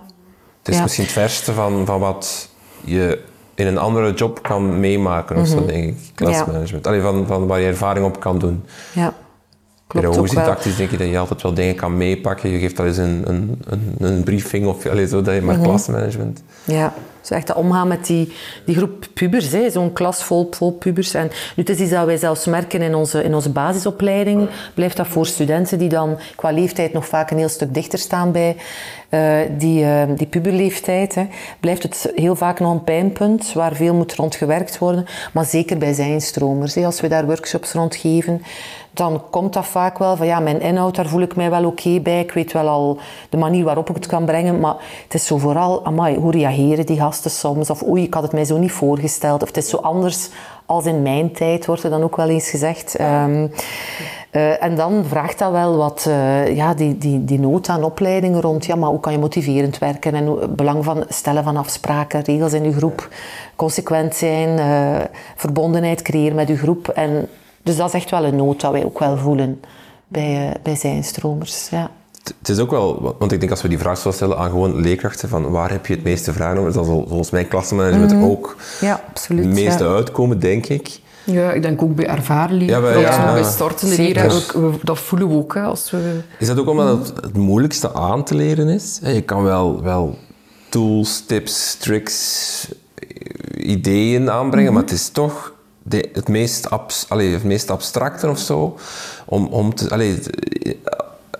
Het is Ja. misschien het verste van, van wat je in een andere job kan meemaken, of zo, denk ik. Klasmanagement. Allee, van, van waar je ervaring op kan doen. ja. Klopt ook Pedagogisch denk je dat je altijd wel dingen kan meepakken. Je geeft al eens een, een, een, een briefing of allee, zo, dat je maar klasmanagement. Ja, zo echt dat omgaan met die, die groep pubers, hè. zo'n klas vol, vol pubers. En nu, het is iets dat wij zelfs merken in onze, in onze basisopleiding. Blijft dat voor studenten die dan qua leeftijd nog vaak een heel stuk dichter staan bij eh, die, eh, die puberleeftijd. Hè. Blijft het heel vaak nog een pijnpunt waar veel moet rond gewerkt worden. Maar zeker bij zijnstromers. Hè. Als we daar workshops rond geven, dan komt dat vaak wel van ja, mijn inhoud, daar voel ik mij wel oké bij. Ik weet wel al de manier waarop ik het kan brengen. Maar het is zo vooral, amai, hoe reageren die gasten soms? Of oei, ik had het mij zo niet voorgesteld. Of het is zo anders als in mijn tijd, wordt er dan ook wel eens gezegd. Ehm, eh, en dan vraagt dat wel wat, eh, ja, die, die, die nood aan opleidingen rond. Ja, maar hoe kan je motiverend werken? En het belang van stellen van afspraken, regels in je groep. Consequent zijn, eh, verbondenheid creëren met je groep. En, dus dat is echt wel een nood dat wij ook wel voelen bij, eh, bij zijnstromers. Ja. Het- is ook wel, want ik denk als we die vraag zullen stellen aan gewoon leerkrachten, van waar heb je het meeste vragen over, dat zal volgens mij klassenmanagement ook ja, absoluut. het meeste ja. uitkomen, denk ik. Ja, ik denk ook bij ervaren Ja, leren. bij- vooral ja. bij startende we- dat voelen we ook. Hè, als we... Is dat ook omdat het het moeilijkste aan te leren is? Je kan wel, wel tools, tips, tricks, eh, ideeën aanbrengen, maar het is toch de, het, meest abs, allee, het meest abstracte of zo. Om, om te, allee,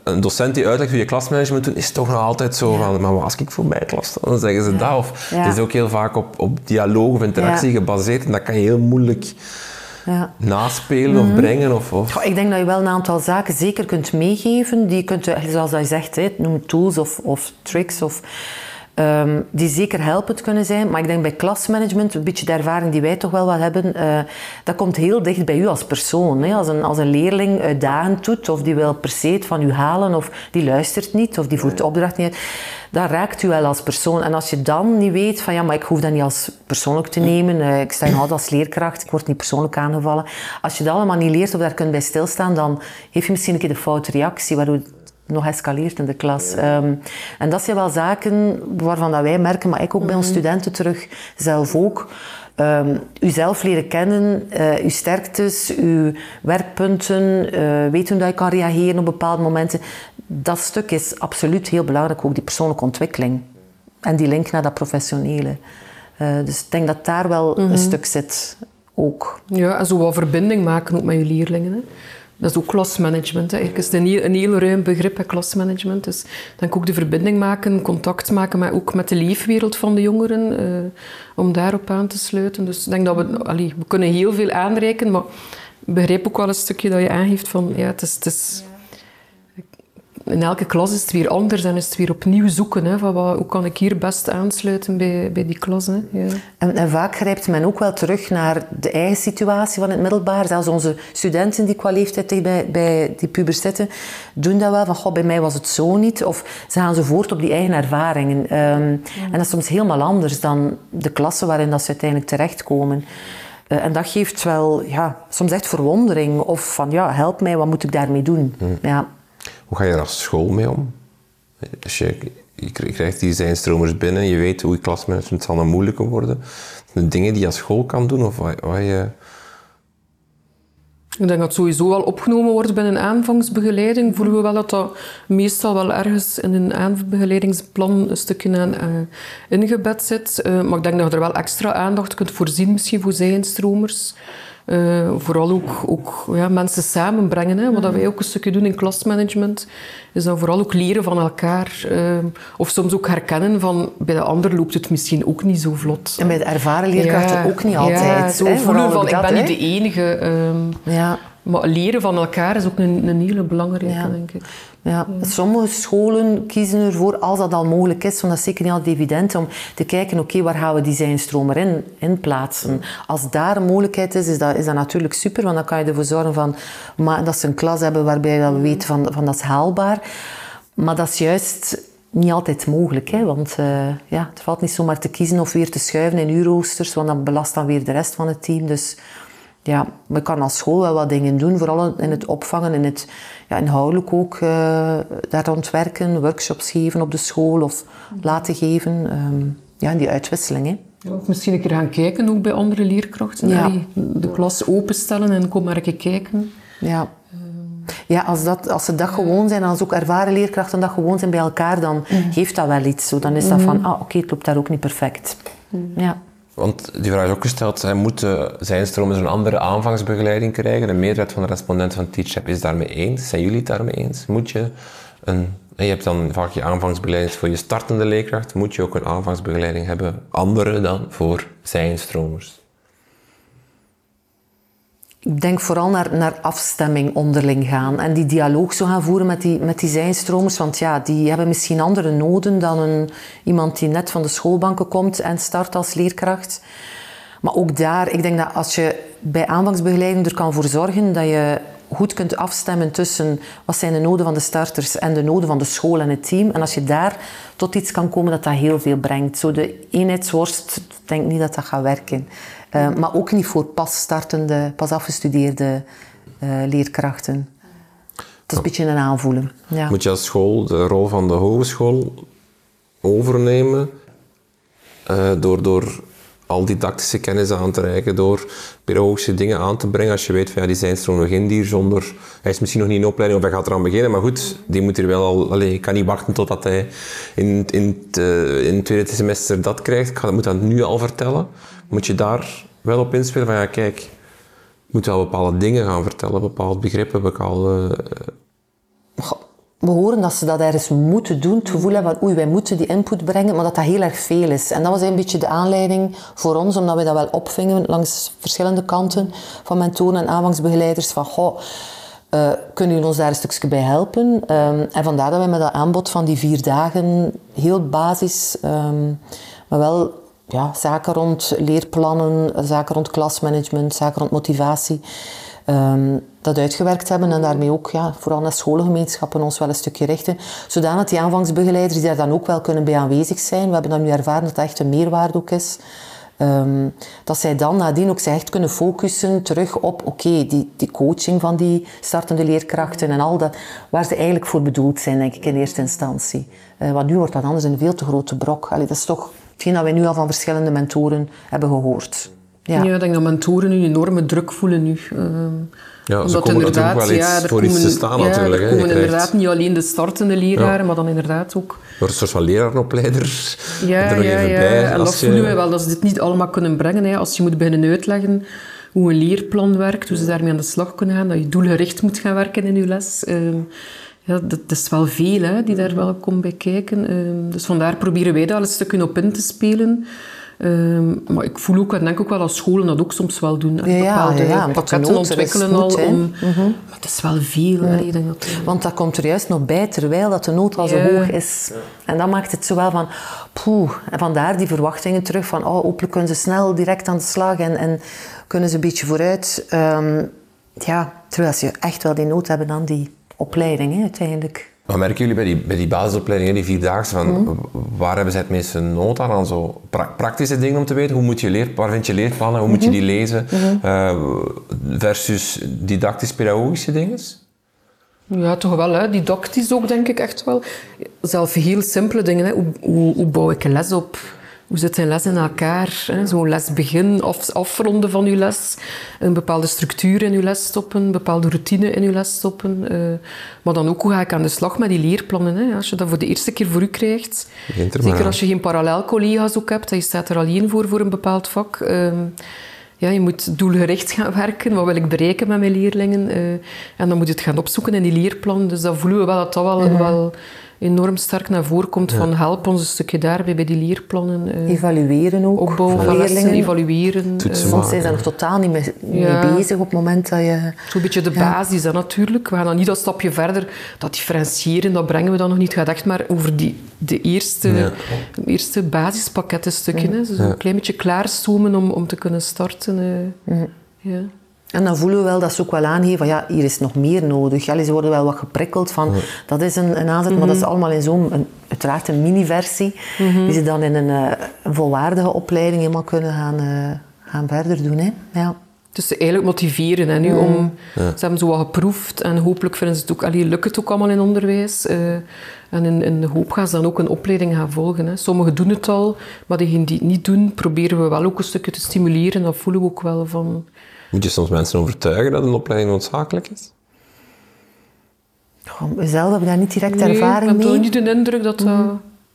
een docent die uitlegt hoe je klasmanagement doet, is toch nog altijd zo van, maar als ik voor mijn klas dan zeggen ze dat. Of. Het is ook heel vaak op, op dialoog of interactie gebaseerd en dat kan je heel moeilijk Ja. naspelen of brengen. Of, of. Goh, Ik denk dat je wel een aantal zaken zeker kunt meegeven. Die kunt, je, zoals je zegt, hè, noem tools of, of tricks. Of, ehm, die zeker helpend kunnen zijn. Maar ik denk bij klasmanagement, een beetje de ervaring die wij toch wel wat hebben, eh, dat komt heel dicht bij u als persoon. Hè. Als, een, als een leerling uitdagend doet, of die wil per se het van u halen, of die luistert niet, of die voert de opdracht niet uit, dat raakt u wel als persoon. En als je dan niet weet van ja, maar ik hoef dat niet als persoonlijk te nemen, eh, ik sta nog altijd als leerkracht, ik word niet persoonlijk aangevallen. Als je dat allemaal niet leert of daar kunt bij stilstaan, dan heeft je misschien een keer de foute reactie, waardoor nog escaleert in de klas. Ehm, en dat zijn wel zaken waarvan dat wij merken, maar ik ook bij onze studenten terug, zelf ook. Ehm uzelf leren kennen, eh, uw sterktes, uw werkpunten, eh weten hoe dat je kan reageren op bepaalde momenten. Dat stuk is absoluut heel belangrijk, ook die persoonlijke ontwikkeling. En die link naar dat professionele. Eh, dus ik denk dat daar wel een stuk zit ook. Ja, en zo wat verbinding maken ook met je leerlingen. Hè. Dat is ook klasmanagement. Eigenlijk is een heel, een heel ruim begrip, klasmanagement. Dus denk ook de verbinding maken, contact maken met, ook met de leefwereld van de jongeren, eh, om daarop aan te sluiten. Dus ik denk dat we, allee, we kunnen heel veel aanreiken, maar begrijp ook wel een stukje dat je aangeeft van, ja, het is... Het is in elke klas is het weer anders en is het weer opnieuw zoeken. Hè, van wat, hoe kan ik hier best aansluiten bij, bij die klas. Hè? Ja. En, en vaak grijpt men ook wel terug naar de eigen situatie van het middelbaar. Zelfs onze studenten die qua leeftijd bij, bij die pubers zitten, doen dat wel. Van, goh, bij mij was het zo niet. Of ze gaan ze voort op die eigen ervaringen. Ehm, En dat is soms helemaal anders dan de klasse waarin dat ze uiteindelijk terechtkomen. Eh, en dat geeft wel ja, soms echt verwondering. Of van, ja, help mij, wat moet ik daarmee doen? Ja. Hoe ga je er als school mee om? Je, krijgt die zijnstromers binnen, je weet hoe je klasmanagement zal dan moeilijker worden. De dingen die je als school kan doen, of wat. Ik denk dat sowieso wel opgenomen wordt binnen aanvangsbegeleiding. Voelen we wel dat dat meestal wel ergens in een aanbegeleidingsplan een stukje aan eh, ingebed zit. Eh, maar ik denk dat je er wel extra aandacht kunt voorzien, misschien voor zijnstromers. Eh, vooral ook, ook ja, mensen samenbrengen. Hè. Wat dat wij ook een stukje doen in klasmanagement, is dan vooral ook leren van elkaar. eh, of soms ook herkennen van bij de ander loopt het misschien ook niet zo vlot. En bij de ervaren leerkrachten Ja, ook niet Ja, altijd. zo hè, voelen van, ik ben hè. niet de enige. ehm, Ja. Maar leren van elkaar is ook een, een hele belangrijke, Ja. denk ik. Ja, sommige scholen kiezen ervoor, als dat al mogelijk is, want dat is zeker niet altijd evident, om te kijken, oké, waar gaan we die zijnstroom erin in plaatsen? Als daar een mogelijkheid is, is dat, is dat natuurlijk super, want dan kan je ervoor zorgen van, maar, dat ze een klas hebben waarbij dat we weten van, van dat is haalbaar. Maar dat is juist niet altijd mogelijk, hè? want eh, ja, het valt niet zomaar te kiezen of weer te schuiven in uw roosters, want dat belast dan weer de rest van het team. Dus ja, we kan als school wel wat dingen doen, vooral in het opvangen, in het ja, inhoudelijk ook eh, daar rond werken, workshops geven op de school of laten geven. Ehm, ja, die uitwisseling. Hè. Ja, Of misschien een keer gaan kijken ook bij andere leerkrachten. Ja. Allee, De klas openstellen en kom maar keer kijken. Ja. Ja, als, dat, als ze dat gewoon zijn, als ook ervaren leerkrachten dat gewoon zijn bij elkaar, dan geeft dat wel iets. Zo. Dan is dat van, ah, oké, het loopt daar ook niet perfect. Ja. Want die vraag is ook gesteld, moeten zijnstromers een andere aanvangsbegeleiding krijgen? De meerderheid van de respondenten van TeachApp is daarmee eens. Zijn jullie het daarmee eens? Moet je een... en Je hebt dan vaak je aanvangsbegeleiding voor je startende leerkracht. Moet je ook een aanvangsbegeleiding hebben, andere dan voor zijnstromers? Ik denk vooral naar, naar afstemming onderling gaan en die dialoog zo gaan voeren met die, met die zijnstromers. Want ja, die hebben misschien andere noden dan een, iemand die net van de schoolbanken komt en start als leerkracht. Maar ook daar, ik denk dat als je bij aanvangsbegeleiding er kan voor zorgen dat je goed kunt afstemmen tussen wat zijn de noden van de starters en de noden van de school en het team. En als je daar tot iets kan komen dat dat heel veel brengt. Zo de eenheidsworst, ik denk niet dat dat gaat werken. Uh, maar ook niet voor pas startende, pas afgestudeerde uh, leerkrachten. Het is een beetje een aanvoelen. Ja. Moet je als school de rol van de hogeschool overnemen uh, door, door al didactische kennis aan te reiken, door pedagogische dingen aan te brengen. Als je weet van ja, die zijnstroom nog in hier zonder... Hij is misschien nog niet in opleiding of hij gaat eraan beginnen, maar goed, die moet er wel al... Allez, ik kan niet wachten totdat hij in, in, het, uh, in het tweede semester dat krijgt. Ik moet dat nu al vertellen. Moet je daar wel op inspelen van ja, kijk, je moet wel bepaalde dingen gaan vertellen, bepaalde begrippen, bepaalde... We horen dat ze dat ergens moeten doen, het gevoel hebben van oei, wij moeten die input brengen, maar dat dat heel erg veel is. En dat was een beetje de aanleiding voor ons, omdat we dat wel opvingen langs verschillende kanten van mentoren en aanvangsbegeleiders, van goh, uh, kunnen jullie ons daar een stukje bij helpen? Um, en vandaar dat wij met dat aanbod van die vier dagen heel basis, um, maar wel ja, zaken rond leerplannen, zaken rond klasmanagement, zaken rond motivatie, um, dat uitgewerkt hebben en daarmee ook ja, vooral naar scholengemeenschappen ons wel een stukje richten, zodanig die aanvangsbegeleiders die daar dan ook wel kunnen bij aanwezig zijn. We hebben dan nu ervaren dat dat echt een meerwaarde ook is. Um, dat zij dan nadien ook zich echt kunnen focussen terug op oké, die, die coaching van die startende leerkrachten en al dat, waar ze eigenlijk voor bedoeld zijn, denk ik, in eerste instantie. Uh, want nu wordt dat anders een veel te grote brok. Allee, dat is toch hetgeen dat wij nu al van verschillende mentoren hebben gehoord. Ja, ja ik denk dat mentoren nu enorme druk voelen nu. Uh, ja, omdat ze komen natuurlijk wel iets ja, voor komen, iets te staan ja, natuurlijk. Er hè. komen inderdaad niet alleen de startende leraren, Ja. maar dan inderdaad ook... Door een soort van lerarenopleider Ja, er nog ja, even bij. En als dat je- voelen wij wel, dat ze dit niet allemaal kunnen brengen. Hè. Als je moet beginnen uitleggen hoe een leerplan werkt, hoe ze daarmee aan de slag kunnen gaan, dat je doelgericht moet gaan werken in je les. Ehm, ja, dat, dat is wel veel hè, die daar wel komt bij kijken. Ehm, dus vandaar proberen wij daar een stukje op in te spelen. Ehm, maar ik voel ook en denk ook wel dat scholen dat ook soms wel doen. Ja, ja, bepaalde ja, pakketten ontwikkelen al om... Maar het is wel veel. hè. Denk dat, Want dat komt er juist nog bij, terwijl dat de nood al zo hoog is. En dat maakt het zo wel van, poeh. En vandaar die verwachtingen terug van, oh, hopelijk kunnen ze snel direct aan de slag en, en kunnen ze een beetje vooruit. Ehm, ja, terwijl ze echt wel die nood hebben aan die opleiding, hè, uiteindelijk. Wat merken jullie bij die, bij die basisopleiding, die vierdaagse, van Mhm. waar hebben zij het meeste nood aan? Aan zo pra- praktische dingen om te weten, hoe moet je leer, waar vind je leerplannen, hoe moet Mhm. je die lezen, eh, versus didactisch-pedagogische dingen? Ja, toch wel. Hè. Didactisch ook, denk ik echt wel. Zelf heel simpele dingen. Hè. Hoe, hoe, hoe bouw ik een les op? Hoe zit een les in elkaar? Zo'n lesbegin, af, afronden van je les. Een bepaalde structuur in je les stoppen. Een bepaalde routine in je les stoppen. eh, maar dan ook, hoe ga ik aan de slag met die leerplannen? Hè? Als je dat voor de eerste keer voor u krijgt. Er Zeker als je geen parallel-collega's ook hebt. Je staat er alleen voor, voor een bepaald vak. ehm, ja, je moet doelgericht gaan werken. Wat wil ik bereiken met mijn leerlingen? Eh, en dan moet je het gaan opzoeken in die leerplan. Dus dat voelen we wel dat dat wel, wel enorm sterk naar voren komt van help ons een stukje daarbij bij die leerplannen. eh, Evalueren ook. opbouwen van lessen, leerlingen. evalueren. Eh, Soms zijn ze nog totaal niet mee, bezig op het moment dat je... Zo'n beetje de basis hè, natuurlijk. We gaan dan niet dat stapje verder. Dat differentiëren, dat brengen we dan nog niet. Het gaat echt maar over die, de eerste, Ja. de eerste basispakkettenstukken. Hè. Zo een klein beetje klaarstomen om, om te kunnen starten. eh. Ja. En dan voelen we wel dat ze ook wel aangeven van ja, hier is nog meer nodig. Allee, ze worden wel wat geprikkeld van dat is een, een aanzet, maar dat is allemaal in zo'n, uiteraard een mini-versie, die ze dan in een, eh, een volwaardige opleiding helemaal kunnen gaan, eh, gaan verder doen. Hè. Ja. Dus ze eigenlijk motiveren hè, nu om... Ze hebben zo wat geproefd en hopelijk vinden ze het ook... Allee, lukt het ook allemaal in onderwijs. eh, en in, in de hoop gaan ze dan ook een opleiding gaan volgen. Hè. Sommigen doen het al, maar diegenen die het niet doen, proberen we wel ook een stukje te stimuleren. Dat voelen we ook wel van... Moet je soms mensen overtuigen dat een opleiding noodzakelijk is? Goh, Zelf heb ik daar niet direct Nee, ervaring ik heb toch mee. niet de indruk dat dat...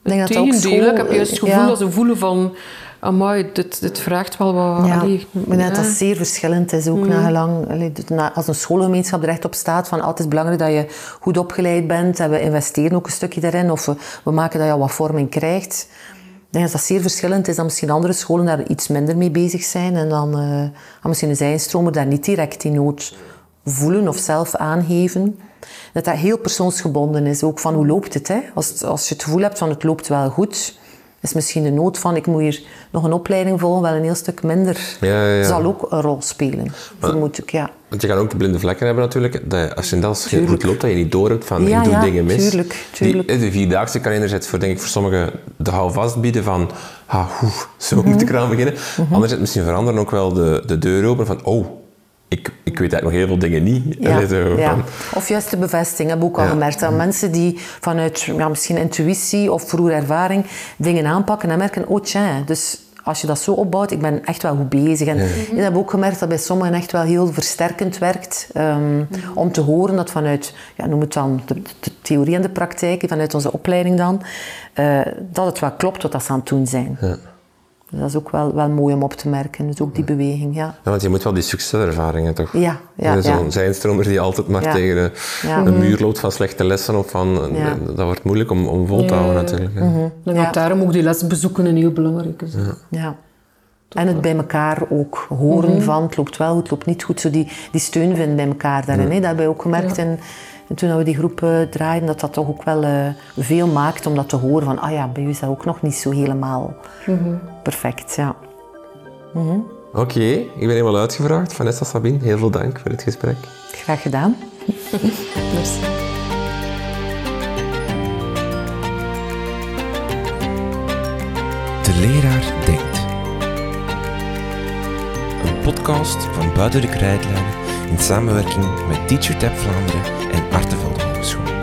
denk dat dat ook school- ik heb juist het gevoel ja. dat ze voelen van... Amai, dit, dit vraagt wel wat... Ja, allee, ik denk dat dat zeer verschillend is, ook na- Als een schoolgemeenschap er echt op staat van ah, het is belangrijk dat je goed opgeleid bent en we investeren ook een stukje daarin of we, we maken dat je wat vorming krijgt. Denk dat dat zeer verschillend is dan misschien andere scholen daar iets minder mee bezig zijn en dan, dan misschien een zijnstromer daar niet direct die nood voelen of zelf aangeven. Dat dat heel persoonsgebonden is, ook van hoe loopt het. Hè? Als, als je het gevoel hebt van het loopt wel goed, is misschien de nood van ik moet hier nog een opleiding volgen wel een heel stuk minder. Ja, ja, ja. Zal ook een rol spelen, vermoed ik, ja. Want je kan ook de blinde vlekken hebben natuurlijk. Dat als je dat als je goed loopt, dat je niet door hebt van ik doe ja, dingen mis. tuurlijk, tuurlijk. Die, de vierdaagse kan enerzijds voor, denk ik, voor sommigen de houvast bieden van ah, hoe, zo Mhm. moet ik eraan beginnen. Anderzijds misschien voor anderen ook wel de, de deur open van oh, ik, ik weet eigenlijk nog heel veel dingen niet. Ja, Allee, zo ja. van- Of juist de bevestiging, heb ik ook al Ja. gemerkt. Dat mensen die vanuit ja, misschien intuïtie of vroege ervaring dingen aanpakken en merken, oh tja, dus als je dat zo opbouwt, ik ben echt wel goed bezig. En ik heb ook gemerkt dat bij sommigen echt wel heel versterkend werkt. ehm, Om te horen dat vanuit, ja, noem het dan de, de theorie en de praktijk, vanuit onze opleiding dan, eh, dat het wel klopt wat dat ze aan het doen zijn. Dat is ook wel, wel mooi om op te merken, dus ook die beweging, ja. Ja, want je moet wel die succeservaringen toch? Ja, ja, Zo'n ja. zijnstromer die altijd maar Ja. tegen de, Ja. een muur loopt van slechte lessen of van... Ja. Dat wordt moeilijk om, om vol te Ja, houden natuurlijk. denk Ja. dat daarom ook die lesbezoeken een heel belangrijke zijn. Ja. En het bij elkaar ook horen van het loopt wel goed, het loopt niet goed. Zo die, die steun vinden bij elkaar daarin. hè. Dat hebben we ook gemerkt in, en toen we die groep eh, draaiden, dat dat toch ook wel eh, veel maakt om dat te horen van ah ja, bij u is dat ook nog niet zo helemaal perfect. Ja. Oké, ik ben helemaal uitgevraagd. Vanessa Sabine, heel veel dank voor het gesprek. Graag gedaan. *laughs* Merci. De leraar denkt. Een podcast van Buiten de Krijtlijnen in samenwerking met TeacherTap Vlaanderen en Artevelde Hogeschool.